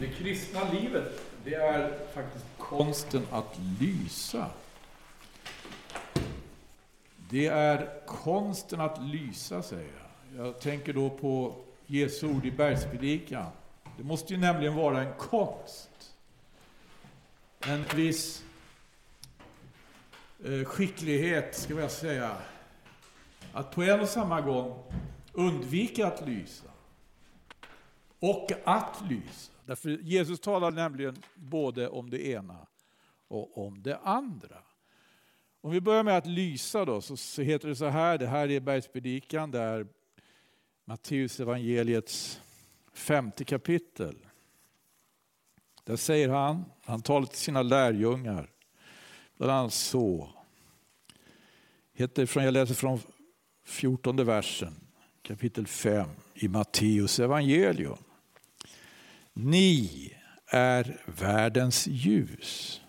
Det kristna livet, det är faktiskt konsten att lysa. Det är konsten att lysa, säger jag. Jag tänker då på Jesu ord i bergspredikan. Det måste ju nämligen vara en konst. En viss eh, skicklighet, ska jag säga. Att på en och samma gång undvika att lysa och att lysa. Därför Jesus talar nämligen både om det ena och om det andra. Om vi börjar med att lysa då, så heter det så här, det här är bergspredikan, det är Matteus evangeliets femte kapitel. Där säger han, han talar till sina lärjungar, bland annat så. Heter från, jag läser från fjortonde versen, kapitel 5 i Matteus evangelium. Ni är världens ljus.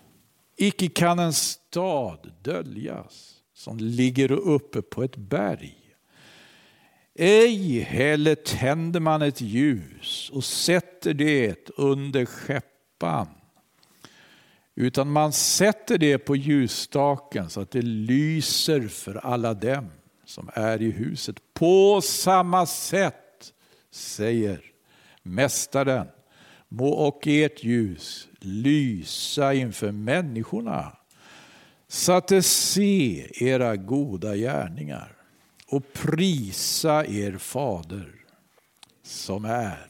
Icke kan en stad döljas som ligger uppe på ett berg. Ej heller tänder man ett ljus och sätter det under skeppan. Utan man sätter det på ljusstaken så att det lyser för alla dem som är i huset. På samma sätt, säger Mästaren, må och ert ljus lysa inför människorna så att de ser era goda gärningar och prisa er fader som är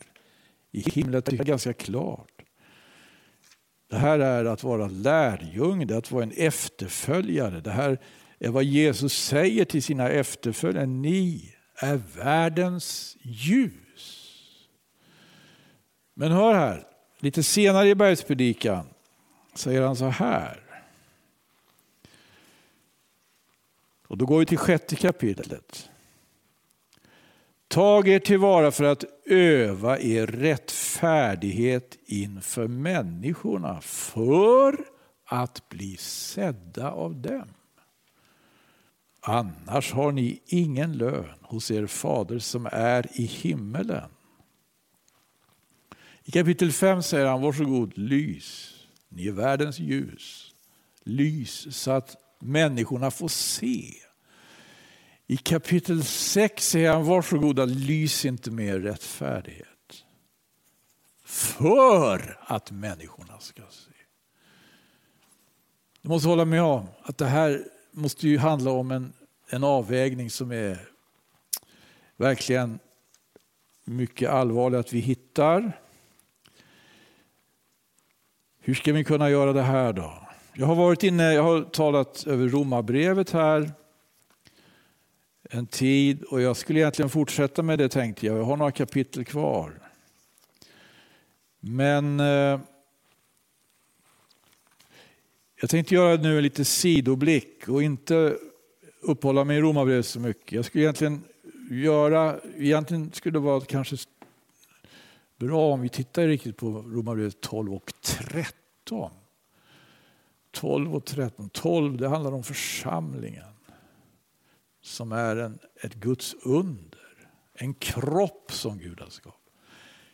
i himlen. Det är ganska klart. Det här är att vara lärjunge, det är att vara en efterföljare. Det här är vad Jesus säger till sina efterföljare. Ni är världens ljus. Men hör här, lite senare i bergspredikan säger han så här. Och då går vi till sjätte kapitlet. Tag er tillvara för att öva er rättfärdighet inför människorna för att bli sedda av dem. Annars har ni ingen lön hos er fader som är i himmelen. I kapitel 5 säger han, varsågod, lys. Ni är världens ljus. Lys så att människorna får se. I kapitel 6 säger han, varsågoda, lys inte med rättfärdighet. För att människorna ska se. Du måste hålla med om att det här måste ju handla om en, en avvägning som är verkligen mycket allvarlig att vi hittar. Hur ska vi kunna göra det här då? Jag har varit inne, jag har talat över romabrevet här en tid och jag skulle egentligen fortsätta med det tänkte jag. Jag har några kapitel kvar. Men eh, jag tänkte göra nu en lite sidoblick och inte uppehålla mig i romabrevet så mycket. Jag skulle egentligen göra, egentligen skulle det vara kanske bra om vi tittar riktigt på Romarbrevet 12 och 13. 12 och 13. 12 det handlar om församlingen som är en, ett Guds under. En kropp som Gud har skapat.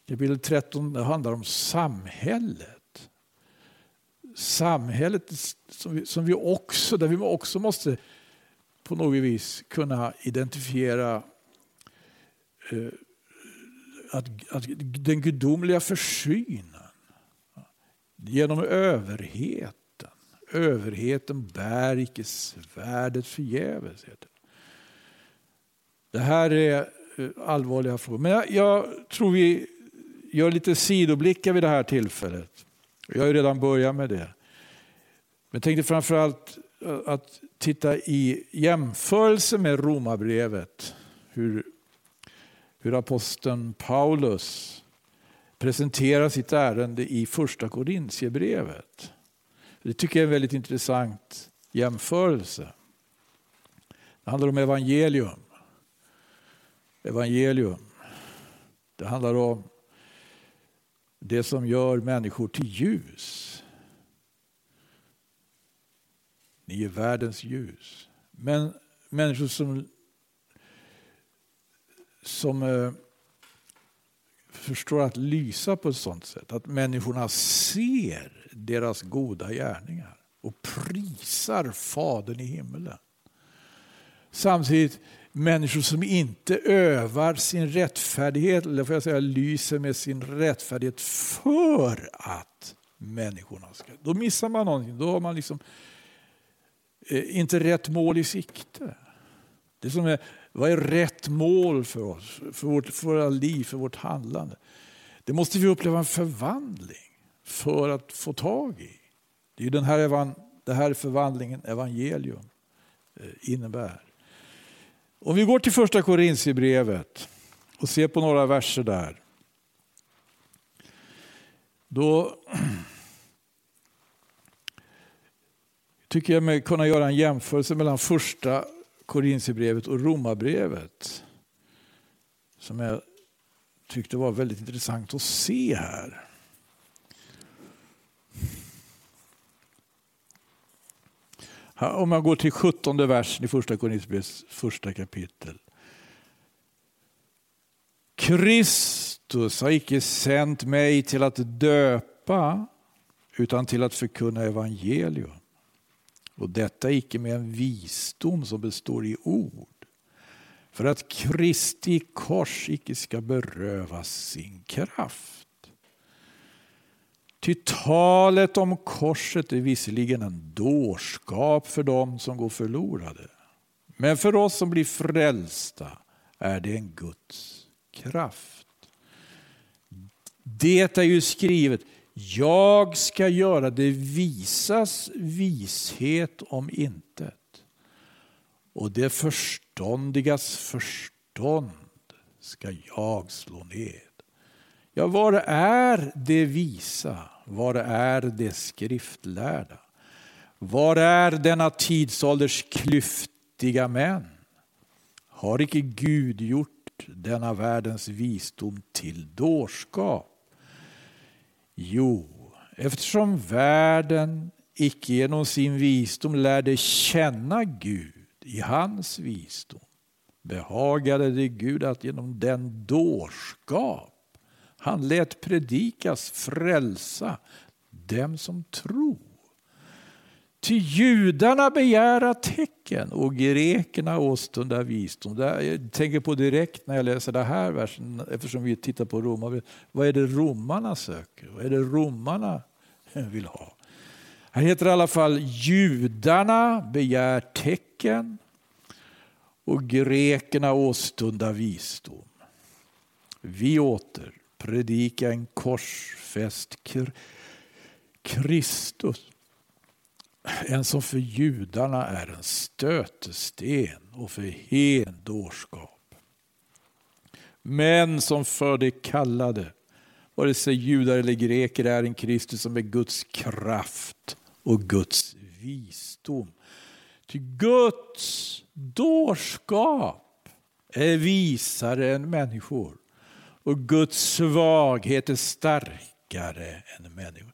Kapitel 13 det handlar om samhället. Samhället som vi, som vi också, där vi också måste på något vis kunna identifiera eh, att, att den gudomliga försynen genom överheten. Överheten bär icke svärdet förgäves. Det här är eh, allvarliga frågor. Men jag, jag, tror vi gör lite sidoblickar vid det här tillfället. Jag har ju redan börjat med det. Men tänkte framförallt eh, att titta i jämförelse med romabrevet. Hur, hur aposteln Paulus presenterar sitt ärende i första Korintierbrevet. Det tycker jag är en väldigt intressant jämförelse. Det handlar om evangelium evangelium. Det handlar om det som gör människor till ljus. Ni är världens ljus. Men människor som, som eh, förstår att lysa på ett sådant sätt att människorna ser deras goda gärningar och prisar Fadern i himmelen. Samtidigt människor som inte övar sin rättfärdighet, eller får jag säga lyser med sin rättfärdighet för att människorna ska... Då missar man någonting. Då har man liksom eh, inte rätt mål i sikte. Det som är, vad är rätt mål för oss, för, vårt, för våra liv, för vårt handlande? Det måste vi uppleva en förvandling för att få tag i. Det är den här, det här förvandlingen evangelium eh, innebär. Om vi går till första Korintierbrevet och ser på några verser där. Då tycker jag mig kunna göra en jämförelse mellan första Korintierbrevet och Romarbrevet. Som jag tyckte var väldigt intressant att se här. Om man går till 17 versen i första Korinthierbrevets första kapitel. Kristus har icke sänt mig till att döpa utan till att förkunna evangelium. Och detta icke med en visdom som består i ord. För att Kristi kors icke ska berövas sin kraft. Ty talet om korset är visserligen en dårskap för dem som går förlorade. Men för oss som blir frälsta är det en Guds kraft. Det är ju skrivet, jag ska göra det visas vishet om intet. Och det förståndigas förstånd ska jag slå ned. Ja, var är det visa? Var är det skriftlärda? Var är denna tidsålders klyftiga män? Har icke Gud gjort denna världens visdom till dårskap? Jo, eftersom världen icke genom sin visdom lärde känna Gud i hans visdom behagade det Gud att genom den dårskap han lät predikas frälsa dem som tror. Till judarna begära tecken och grekerna åstunda visdom. Jag tänker på direkt när jag läser den här versen, eftersom vi tittar på Roma. Vad är det romarna söker? Vad är det romarna vill ha? Här heter det i alla fall judarna begär tecken och grekerna åstunda visdom. Vi åter predika en korsfäst Kristus. En som för judarna är en stötesten och för heden dårskap. Men som för de kallade, vare sig judar eller greker, är en Kristus som är Guds kraft och Guds visdom. Ty Guds dårskap är visare än människor och Guds svaghet är starkare än människor.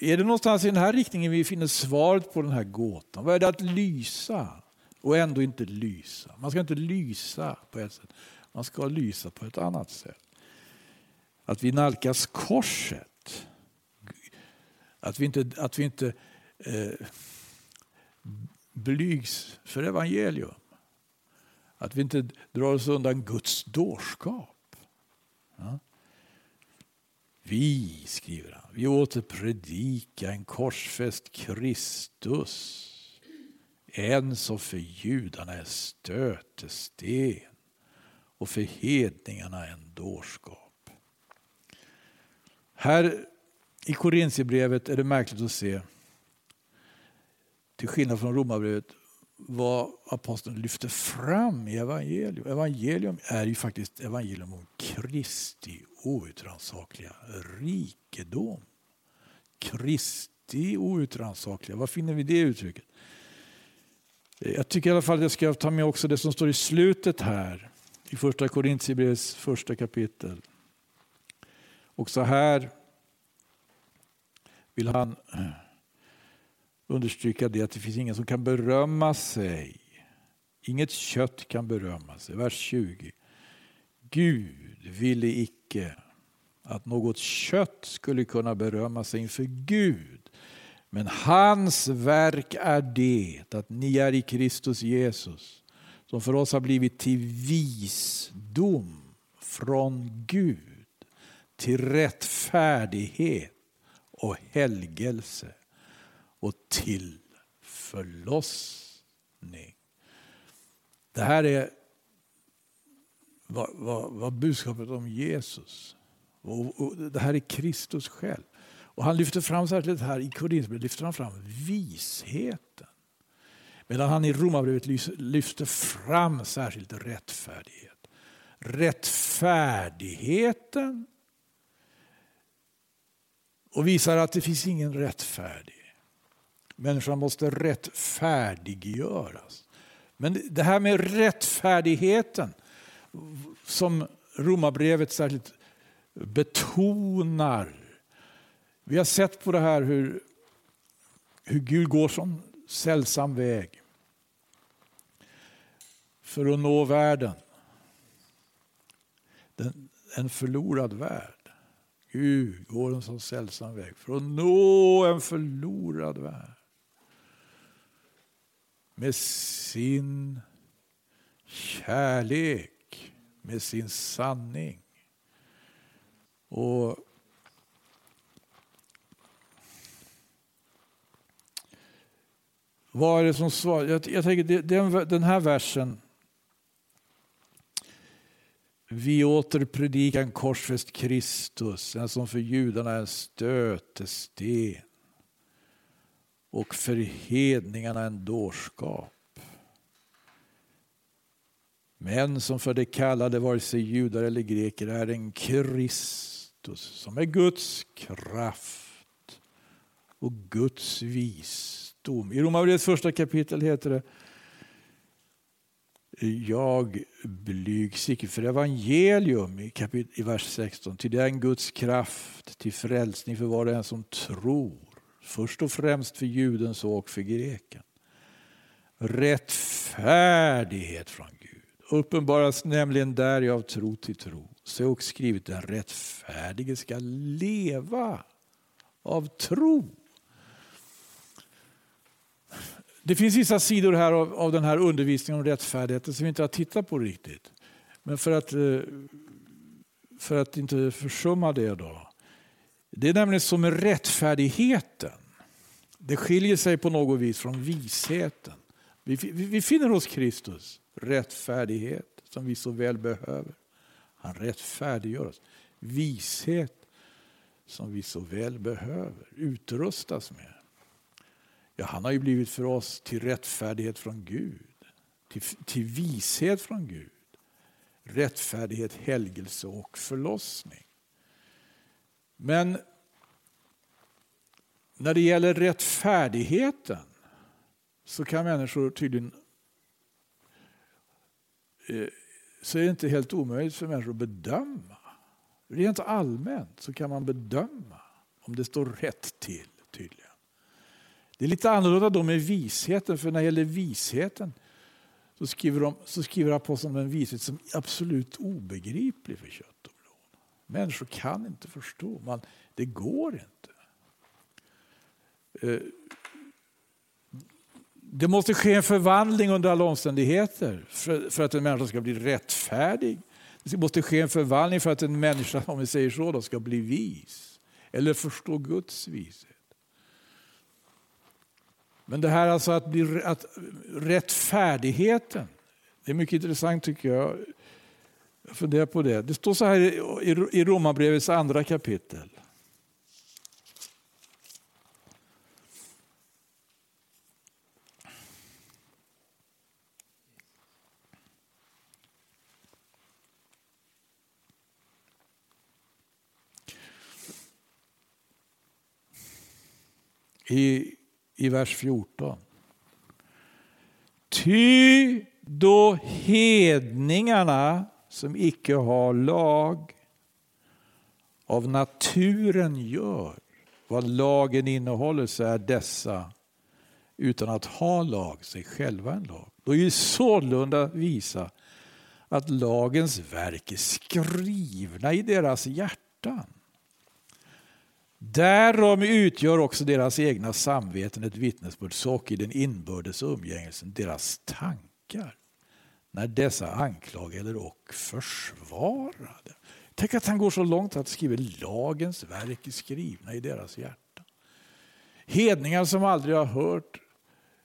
Är det någonstans i den här riktningen vi finner svaret på den här gåtan? Vad är det att lysa och ändå inte lysa? Man ska inte lysa på ett sätt, man ska lysa på ett annat sätt. Att vi nalkas korset. Att vi inte, att vi inte eh, blygs för evangelium. Att vi inte drar oss undan Guds dårskap. Ja. Vi, skriver han, vi åter predika en korsfäst Kristus. En som för judarna är stötesten och för hedningarna en dårskap. Här i Korintierbrevet är det märkligt att se, till skillnad från Romarbrevet, vad aposteln lyfter fram i evangelium. Evangelium är ju faktiskt evangelium om Kristi outrannsakliga rikedom. Kristi outrannsakliga, var finner vi det uttrycket? Jag tycker i alla fall att jag ska ta med också det som står i slutet här i första Korintierbrevets första kapitel. Också här vill han understryka det att det finns ingen som kan berömma sig. Inget kött kan berömma sig. Vers 20. Gud ville icke att något kött skulle kunna berömma sig inför Gud. Men hans verk är det att ni är i Kristus Jesus som för oss har blivit till visdom från Gud, till rättfärdighet och helgelse och till förlossning. Det här är vad, vad, vad budskapet om Jesus. Och, och, det här är Kristus själv. Och han lyfter fram särskilt här i Korinthierbrevet lyfter han fram visheten. Medan han i Romarbrevet lyfter fram särskilt rättfärdighet. Rättfärdigheten och visar att det finns ingen rättfärdig. Människan måste rättfärdiggöras. Men det här med rättfärdigheten som Romarbrevet särskilt betonar. Vi har sett på det här hur, hur Gud går som sällsam väg för att nå världen. Den, en förlorad värld. Gud går en sån sällsam väg för att nå en förlorad värld. Med sin kärlek, med sin sanning. Och Vad är det som svarar? Jag, jag tänker den, den här versen. Vi åter predikar en korsfäst Kristus, den som för judarna är en stötesten och för hedningarna en dårskap. Men som för de kallade, vare sig judar eller greker, är en Kristus som är Guds kraft och Guds visdom. I Romarbrevets första kapitel heter det jag blygs icke för evangelium i, kapit i vers 16. Till det är en Guds kraft till frälsning för var och en som tror. Först och främst för juden så och för greken. Rättfärdighet från Gud. Uppenbaras nämligen där av tro till tro. Så är också skrivet den rättfärdige ska leva av tro. Det finns vissa sidor här av, av den här undervisningen om rättfärdigheten som vi inte har tittat på riktigt. Men för att, eh, för att inte försumma det då. Det är nämligen som med rättfärdigheten. Det skiljer sig på något vis från visheten. Vi, vi, vi finner hos Kristus rättfärdighet som vi så väl behöver. Han rättfärdiggör oss. Vishet som vi så väl behöver utrustas med. Ja, han har ju blivit för oss till rättfärdighet från Gud, till, till vishet från Gud. Rättfärdighet, helgelse och förlossning. Men när det gäller rättfärdigheten så kan människor tydligen eh, så är det inte helt omöjligt för människor att bedöma. Rent allmänt så kan man bedöma om det står rätt till tydligen. Det är lite annorlunda då med visheten, för när det gäller visheten så skriver, de, så skriver aposteln om en vishet som är absolut obegriplig för kött och. Människor kan inte förstå, man, det går inte. Eh, det måste ske en förvandling under alla omständigheter för, för att en människa ska bli rättfärdig. Det måste ske en förvandling för att en människa, om vi säger så, då, ska bli vis. Eller förstå Guds vishet. Men det här alltså att bli att rättfärdigheten, det är mycket intressant tycker jag. Jag funderar på det. Det står så här i Romarbrevets andra kapitel. I i vers 14. Ty då hedningarna som icke har lag av naturen gör. Vad lagen innehåller så är dessa utan att ha lag sig själva en lag. Då är ju sålunda visa att lagens verk är skrivna i deras hjärtan. Därom utgör också deras egna samveten ett vittnesbörd, i den inbördes umgängelsen deras tankar när dessa anklagade och försvarade. Tänk att han går så långt att skriva lagens verk är skrivna i deras hjärtan. Hedningar som aldrig har hört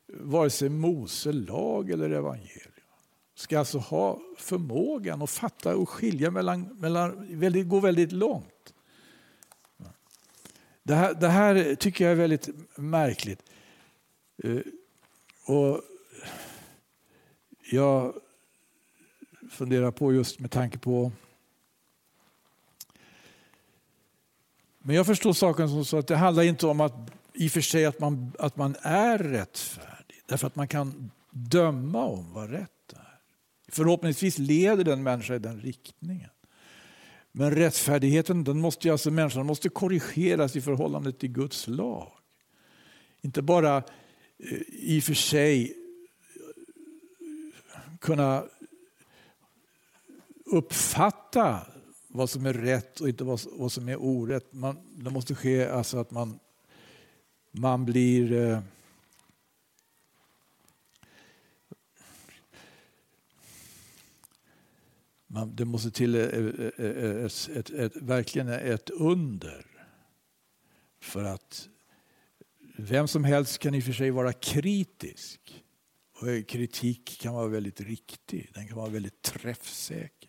vare sig Mose lag eller evangelium ska alltså ha förmågan att fatta och skilja mellan, mellan väldigt, gå väldigt långt. Det här, det här tycker jag är väldigt märkligt. Eh, och jag fundera på just med tanke på Men jag förstår saken som så att det handlar inte om att i och för sig att man, att man är rättfärdig. Därför att man kan döma om vad rätt är. Förhoppningsvis leder den människa i den riktningen. Men rättfärdigheten, den måste alltså, människan måste korrigeras i förhållande till Guds lag. Inte bara eh, i och för sig eh, kunna uppfatta vad som är rätt och inte vad, vad som är orätt. Man, det måste ske alltså att man, man blir eh, man, det måste till ett, ett, ett, ett, verkligen ett under för att vem som helst kan i och för sig vara kritisk. Och kritik kan vara väldigt riktig, den kan vara väldigt träffsäker.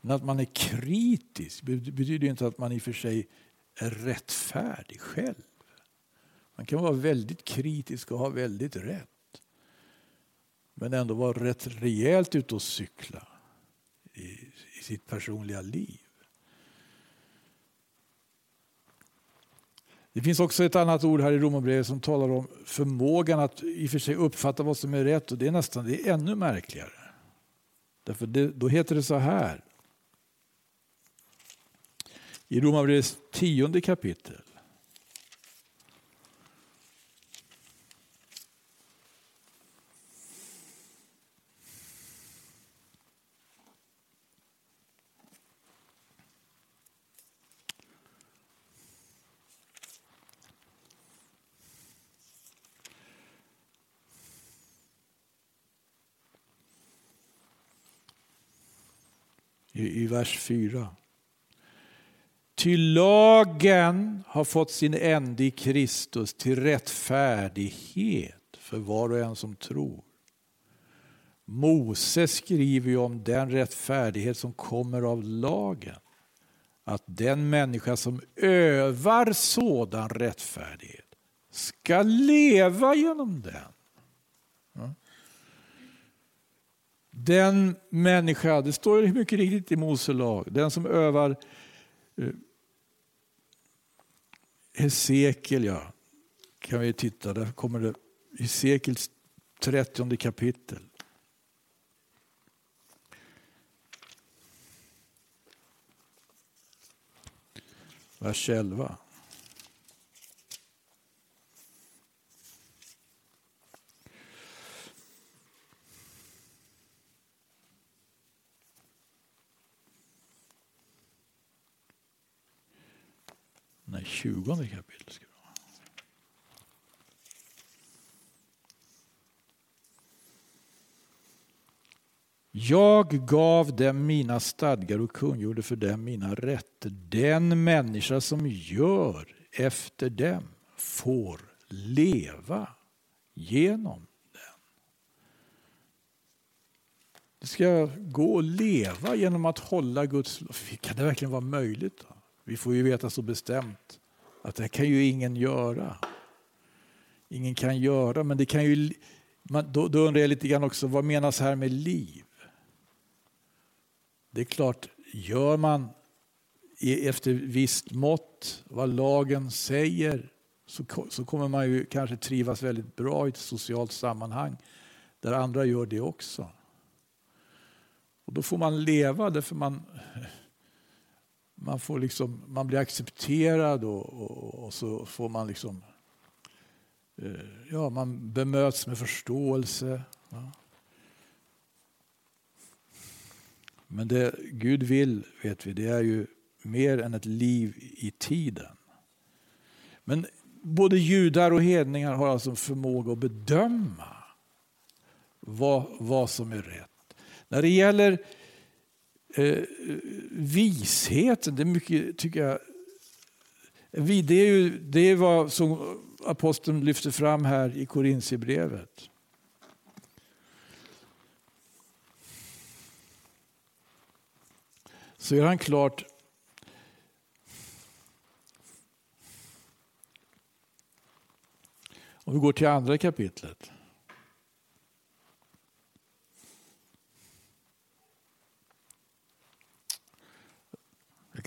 Men att man är kritisk betyder inte att man i och för sig är rättfärdig själv. Man kan vara väldigt kritisk och ha väldigt rätt. Men ändå vara rätt rejält ute och cykla i, i sitt personliga liv. Det finns också ett annat ord här i Romarbrevet som talar om förmågan att i och för sig uppfatta vad som är rätt och det är nästan det är ännu märkligare. Därför det, då heter det så här i Romarbrevets tionde kapitel. I, i vers 4. Ty lagen har fått sin ände i Kristus till rättfärdighet för var och en som tror. Mose skriver ju om den rättfärdighet som kommer av lagen. Att den människa som övar sådan rättfärdighet ska leva genom den. Den människa, det står mycket riktigt i Mose lag, den som övar eh, Hesekiel, ja. Kan vi titta, där kommer det Hesekiels 30 kapitel. Vers 11. Nej, 20 kapitel ska. Jag gav dem mina stadgar och kungjorde för dem mina rätter. Den människa som gör efter dem får leva genom den. Det ska gå att leva genom att hålla Guds lov. Kan det verkligen vara möjligt? Då? Vi får ju veta så bestämt att det kan ju ingen göra. Ingen kan göra, men det kan ju... Man, då, då undrar jag lite grann också, vad menas här med liv? Det är klart, gör man e- efter visst mått vad lagen säger så, så kommer man ju kanske trivas väldigt bra i ett socialt sammanhang där andra gör det också. Och då får man leva därför man man, får liksom, man blir accepterad och, och, och så får man liksom eh, ja, man bemöts med förståelse. Ja. Men det Gud vill, vet vi, det är ju mer än ett liv i tiden. Men både judar och hedningar har alltså förmåga att bedöma vad, vad som är rätt. När det gäller eh, visheten, det är mycket, tycker jag, det är, ju, det är vad som aposteln lyfter fram här i Korintierbrevet. Så gör han klart Om vi går till andra kapitlet.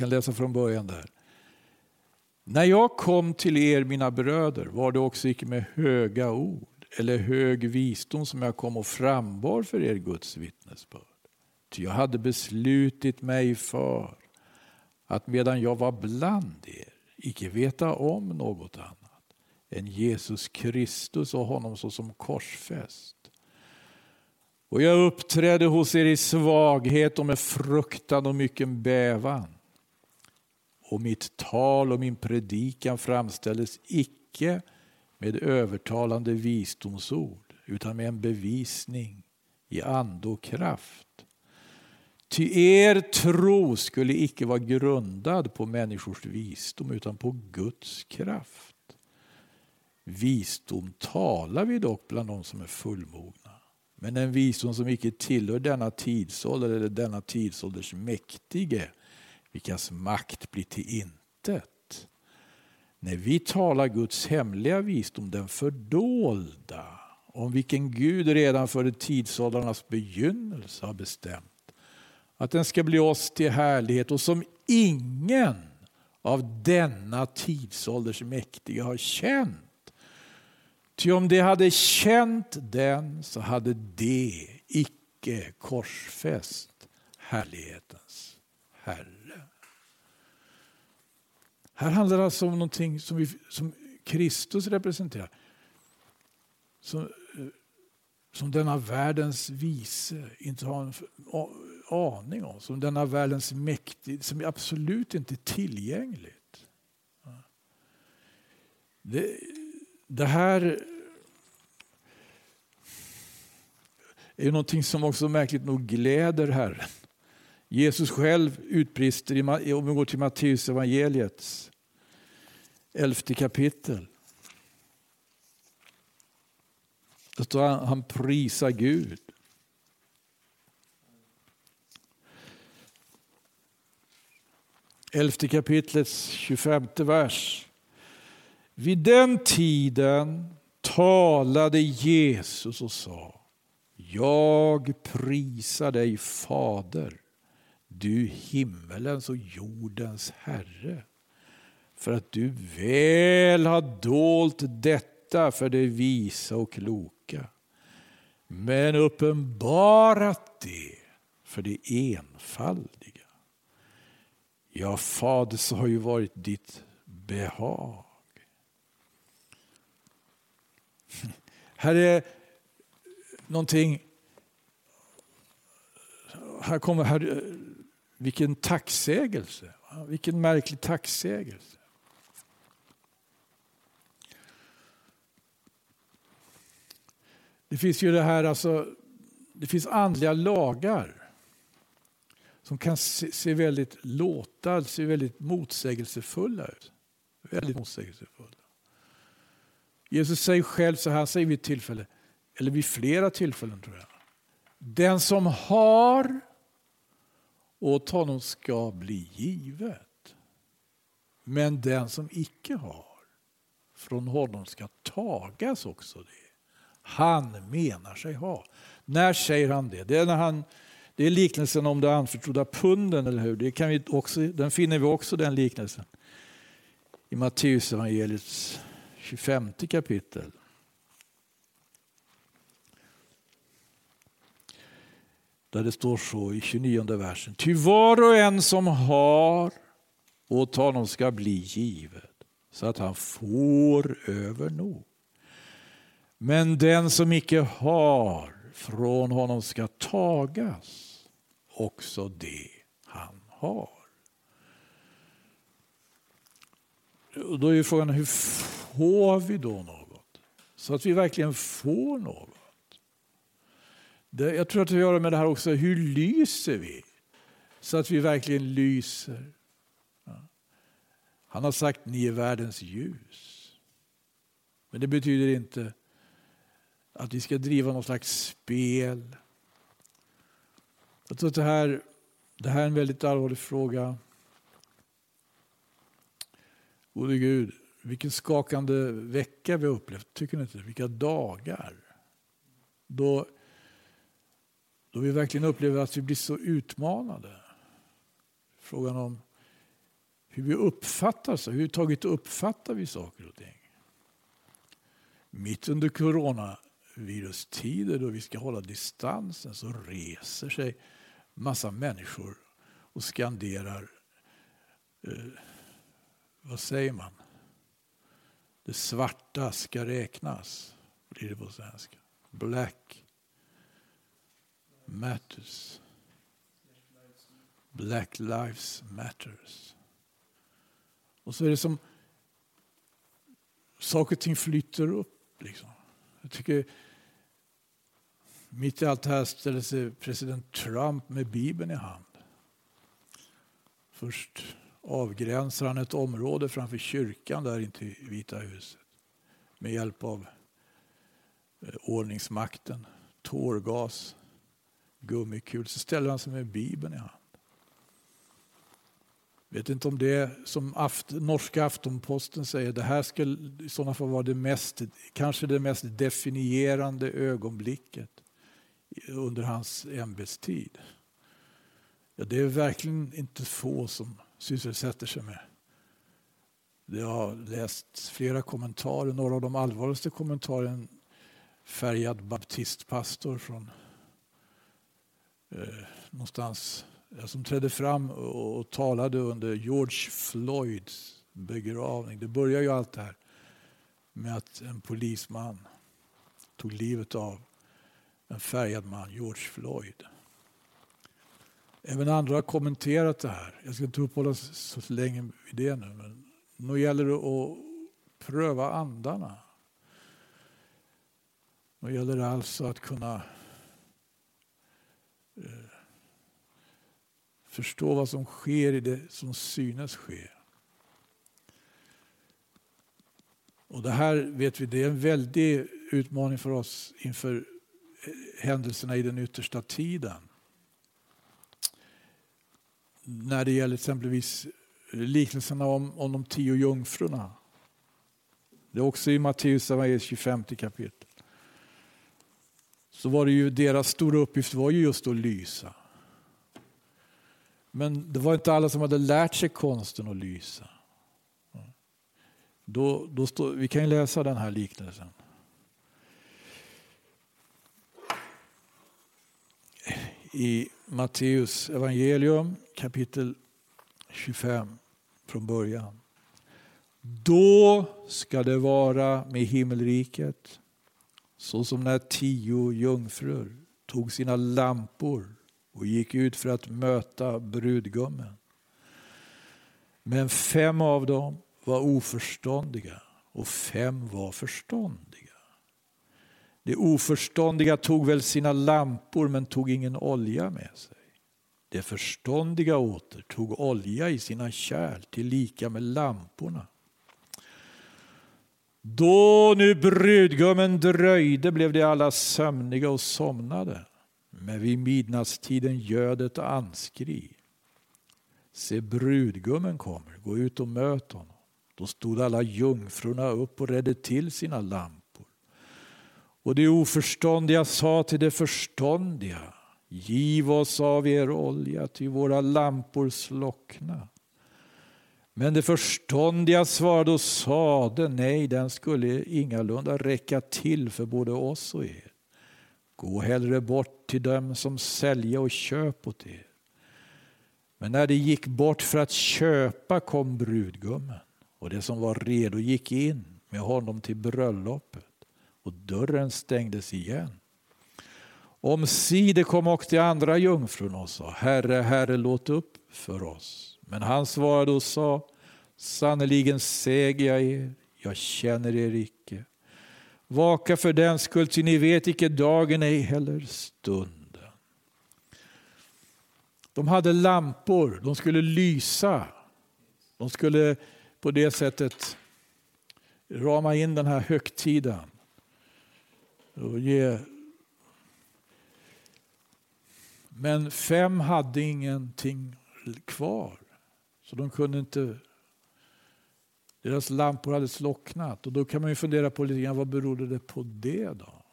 Kan läsa från början där. När jag kom till er, mina bröder, var det också icke med höga ord eller hög visdom som jag kom och frambar för er Guds vittnesbörd. Ty jag hade beslutit mig för att medan jag var bland er icke veta om något annat än Jesus Kristus och honom såsom korsfäst. Och jag uppträdde hos er i svaghet och med fruktan och mycken bävan. Och mitt tal och min predikan framställdes icke med övertalande visdomsord utan med en bevisning i ande och kraft. Ty er tro skulle icke vara grundad på människors visdom utan på Guds kraft. Visdom talar vi dock bland de som är fullmogna. Men en visdom som icke tillhör denna tidsålder eller denna tidsålders mäktige, vilkas makt blir till intet. När vi talar Guds hemliga visdom, den fördolda, om vilken Gud redan före tidsåldrarnas begynnelse har bestämt att den ska bli oss till härlighet och som ingen av denna tidsålders mäktiga har känt Ty om de hade känt den så hade de icke korsfäst härlighetens Herre. Här handlar det alltså om någonting som, vi, som Kristus representerar. Som, eh, som denna världens vise inte har en aning om. Som denna världens mäktig, som absolut inte är tillgängligt. Det, det här är någonting som också märkligt nog gläder Herren. Jesus själv utbrister, om vi går till Matteus evangeliets elfte kapitel. Då står han, han prisar Gud. Elfte kapitlets 25 vers. Vid den tiden talade Jesus och sa jag prisar dig Fader, du himmelens och jordens Herre, för att du väl har dolt detta för det visa och kloka, men uppenbarat det för det enfaldiga. Ja, Fader, så har ju varit ditt behag. Här är någonting... Här kommer här, vilken tacksägelse. Vilken märklig tacksägelse. Det finns ju det här, alltså, det finns andliga lagar som kan se, se väldigt låta, se väldigt motsägelsefulla ut. Väldigt motsägelsefulla. Jesus säger själv så här, säger vid ett tillfälle, eller vid flera tillfällen tror jag. Den som har, åt honom ska bli givet. Men den som icke har, från honom ska tagas också det. Han menar sig ha. När säger han det? Det är, när han, det är liknelsen om det anförtrodda punden, eller hur? Det kan vi också, den finner vi också, den liknelsen. I Matteus evangeliets 25 kapitel. Där det står så i 29 versen. Ty var och en som har, åt honom ska bli givet, så att han får över nog. Men den som icke har, från honom ska tagas också det han har. då är frågan hur får vi då något? Så att vi verkligen får något. Jag tror att det har att göra med det här också, hur lyser vi? Så att vi verkligen lyser. Han har sagt ni är världens ljus. Men det betyder inte att vi ska driva något slags spel. Jag tror att det här, det här är en väldigt allvarlig fråga. Gode Gud, vilken skakande vecka vi har upplevt. Tycker ni inte Vilka dagar. Då, då vi verkligen upplever att vi blir så utmanade. Frågan om hur vi uppfattar så, hur taget uppfattar vi saker och ting. Mitt under corona coronavirustider då vi ska hålla distansen så reser sig massa människor och skanderar eh, vad säger man? Det svarta ska räknas, blir det på svenska. Black matters. Black lives matters. Och så är det som saker och ting flyter upp. Liksom. Jag tycker mitt i allt det här ställer sig president Trump med Bibeln i hand. Först avgränsar han ett område framför kyrkan där intill i Vita huset med hjälp av eh, ordningsmakten, tårgas, gummikul. Så ställer han sig med Bibeln i hand vet inte om det som aft, norska Aftonposten säger, det här ska i sådana fall vara det mest, kanske det mest definierande ögonblicket under hans ämbetstid. Ja, det är verkligen inte få som sysselsätter sig med. Jag har läst flera kommentarer, några av de allvarligaste kommentarerna färgad baptistpastor från eh, någonstans Eh, som trädde fram och, talade under George Floyds begravning. Det börjar ju allt det här med att en polisman tog livet av en färgad man, George Floyd. Även andra har kommenterat det här. Jag ska inte uppehålla så länge vid det nu. Men nu gäller det att pröva andarna. Nu gäller det alltså att kunna eh, förstå vad som sker i det som synes ske. Och det här vet vi, det är en väldig utmaning för oss inför eh, händelserna i den yttersta tiden när det gäller exempelvis liknelserna om, om de tio jungfrurna. Det är också i Matteus 25 kapitel. Så var det ju deras stora uppgift var ju just att lysa. Men det var inte alla som hade lärt sig konsten att lysa. Då, då stå, vi kan ju läsa den här liknelsen. I Matteus evangelium kapitel 25 från början. Då ska det vara med himmelriket så som när tio jungfrur tog sina lampor och gick ut för att möta brudgummen. Men fem av dem var oförståndiga och fem var förståndiga. De oförståndiga tog väl sina lampor men tog ingen olja med sig. De förståndiga åter tog olja i sina kärl till lika med lamporna. Då nu brudgummen dröjde blev de alla sömniga och somnade. Men vid midnattstiden göd ett anskri. Se brudgummen kommer, gå ut och möt honom. Då stod alla jungfrurna upp och redde till sina lampor. Och de oförståndiga sa till de förståndiga Giv oss av er olja, ty våra lampor slockna. Men det förståndiga svarade och sade, nej, den skulle ingalunda räcka till för både oss och er. Gå hellre bort till dem som sälja och köp åt er. Men när de gick bort för att köpa kom brudgummen och det som var redo gick in med honom till bröllopet och dörren stängdes igen. Omsider kom också de andra jungfrun och sa, Herre, Herre, låt upp för oss. Men han svarade och sa, Sannerligen säger jag er, jag känner er icke. Vaka för den skull, ty ni vet icke dagen, ej heller stunden. De hade lampor, de skulle lysa. De skulle på det sättet rama in den här högtiden. Och ge. Men fem hade ingenting kvar. Så de kunde inte deras lampor hade slocknat och då kan man ju fundera på lite grann, vad berodde det på det då?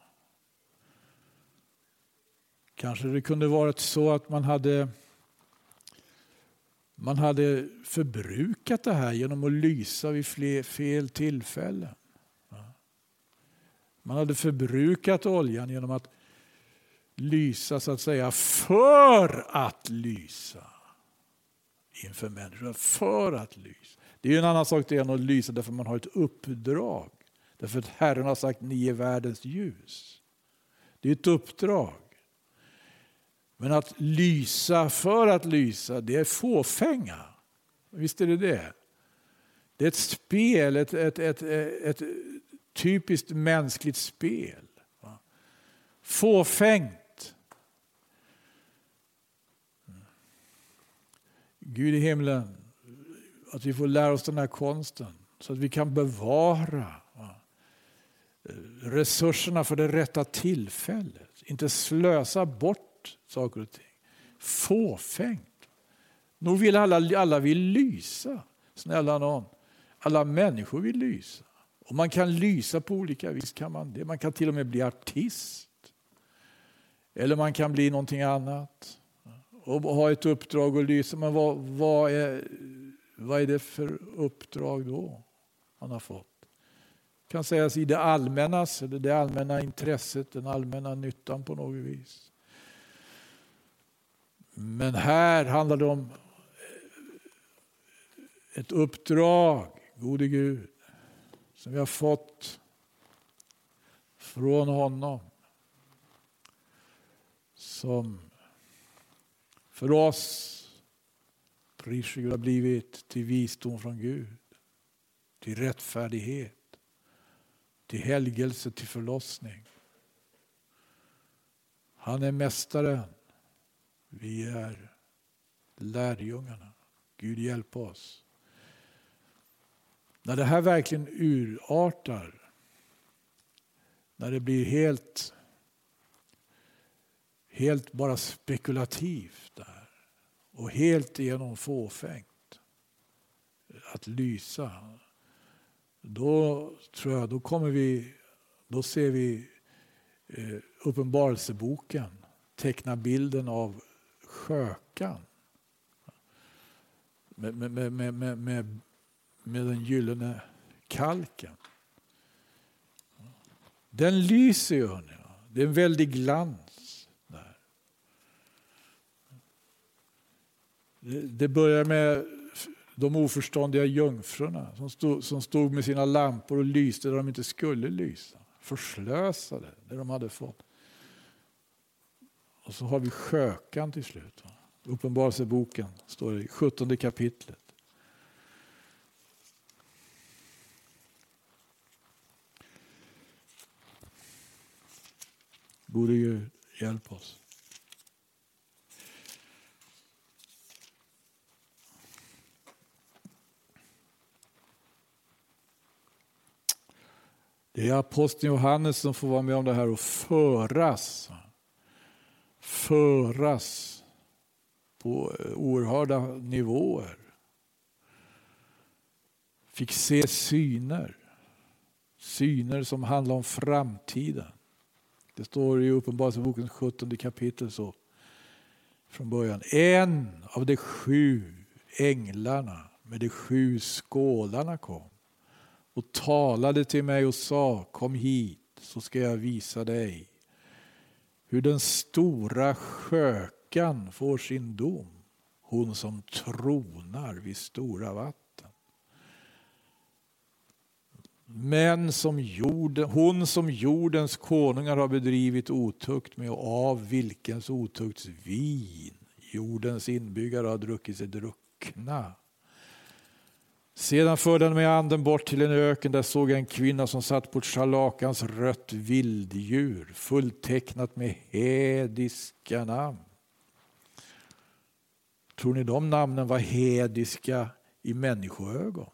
Kanske det kunde varit så att man hade man hade förbrukat det här genom att lysa vid fler, fel tillfällen. Man hade förbrukat oljan genom att lysa så att säga för att lysa inför människor. För att lysa. Det är en annan sak än att lysa därför man har ett uppdrag. Därför att Herren har sagt ni är världens ljus. Det är ett uppdrag. Men att lysa för att lysa, det är fåfänga. Visst är det det? Det är ett spel, ett, ett, ett, ett typiskt mänskligt spel. Fåfängt. Gud i himlen, att vi får lära oss den här konsten så att vi kan bevara eh, resurserna för det rätta tillfället. Inte slösa bort saker och ting. Fåfängt. Nog vill alla, alla vill lysa. Snälla någon. Alla människor vill lysa. Och man kan lysa på olika vis. kan Man det. Man kan till och med bli artist. Eller man kan bli någonting annat. Och ha ett uppdrag att lysa. Men vad, vad är vad är det för uppdrag då han har fått? Det kan sägas i det allmännas, eller det allmänna intresset, den allmänna nyttan på något vis. Men här handlar det om ett uppdrag, gode Gud, som vi har fått från honom. Som för oss Pris har blivit till visdom från Gud, till rättfärdighet, till helgelse, till förlossning. Han är mästaren. Vi är lärjungarna. Gud hjälp oss. När det här verkligen urartar, när det blir helt, helt bara spekulativt där, och helt igenom fåfängt att lysa. Då tror jag, då kommer vi, då ser vi eh, Uppenbarelseboken teckna bilden av skökan. Med, med, med, med, med, med den gyllene kalken. Den lyser ju. Det är en väldig glans. Det börjar med de oförståndiga jungfrurna som stod, som stod med sina lampor och lyste där de inte skulle lysa. Förslösade det de hade fått. Och så har vi skökan till slut. Uppenbarelseboken står det i 17 kapitlet. Gode Gud, hjälp oss. Det är aposteln Johannes som får vara med om det här och föras. Föras på eh, oerhörda nivåer. Fick se syner. Syner som handlar om framtiden. Det står i Uppenbarelsebokens 17 kapitel så från början. En av de sju änglarna med de sju skålarna kom och talade till mig och sa kom hit så ska jag visa dig hur den stora skökan får sin dom, hon som tronar vid stora vatten. Men som jorden, hon som jordens konungar har bedrivit otukt med och av vilkens otukts vin jordens inbyggare har druckit sig druckna sedan förde han med anden bort till en öken. Där såg jag en kvinna som satt på ett schalakans rött vilddjur fulltecknat med hediska namn. Tror ni de namnen var hediska i människoögon?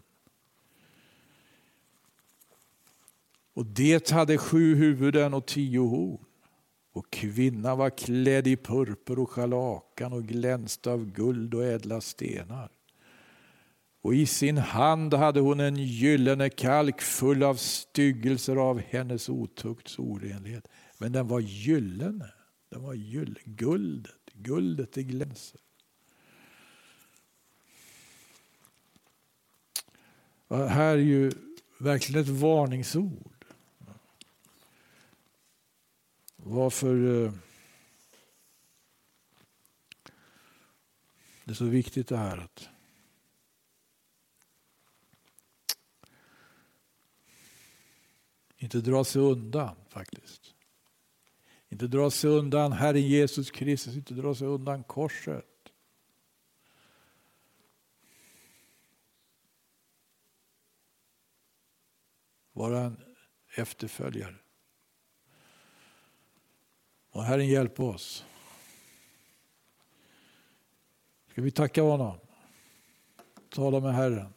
Och det hade sju huvuden och tio horn. Och kvinnan var klädd i purpur och scharlakan och glänste av guld och ädla stenar. Och i sin hand hade hon en gyllene kalk full av styggelser av hennes otukts orenlighet. Men den var gyllene. Den var gyll, guldet, guldet det glänser. Och här är ju verkligen ett varningsord. Varför eh, det är så viktigt det här att Inte dra sig undan faktiskt. Inte dra sig undan Herren Jesus Kristus, inte dra sig undan korset. Vara en efterföljare. Må Herren hjälpa oss. Ska vi tacka honom? Tala med Herren.